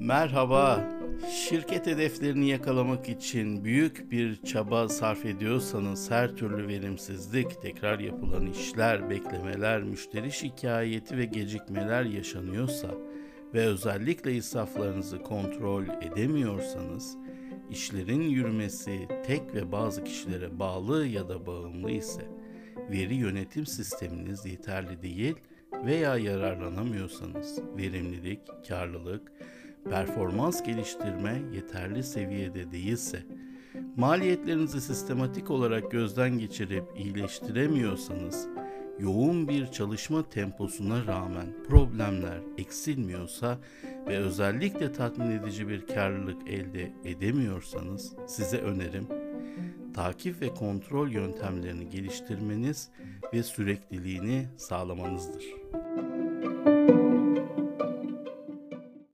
Merhaba. Şirket hedeflerini yakalamak için büyük bir çaba sarf ediyorsanız her türlü verimsizlik, tekrar yapılan işler, beklemeler, müşteri şikayeti ve gecikmeler yaşanıyorsa ve özellikle israflarınızı kontrol edemiyorsanız, işlerin yürümesi tek ve bazı kişilere bağlı ya da bağımlı ise, veri yönetim sisteminiz yeterli değil veya yararlanamıyorsanız, verimlilik, karlılık, performans geliştirme yeterli seviyede değilse, maliyetlerinizi sistematik olarak gözden geçirip iyileştiremiyorsanız, yoğun bir çalışma temposuna rağmen problemler eksilmiyorsa ve özellikle tatmin edici bir karlılık elde edemiyorsanız size önerim takip ve kontrol yöntemlerini geliştirmeniz ve sürekliliğini sağlamanızdır.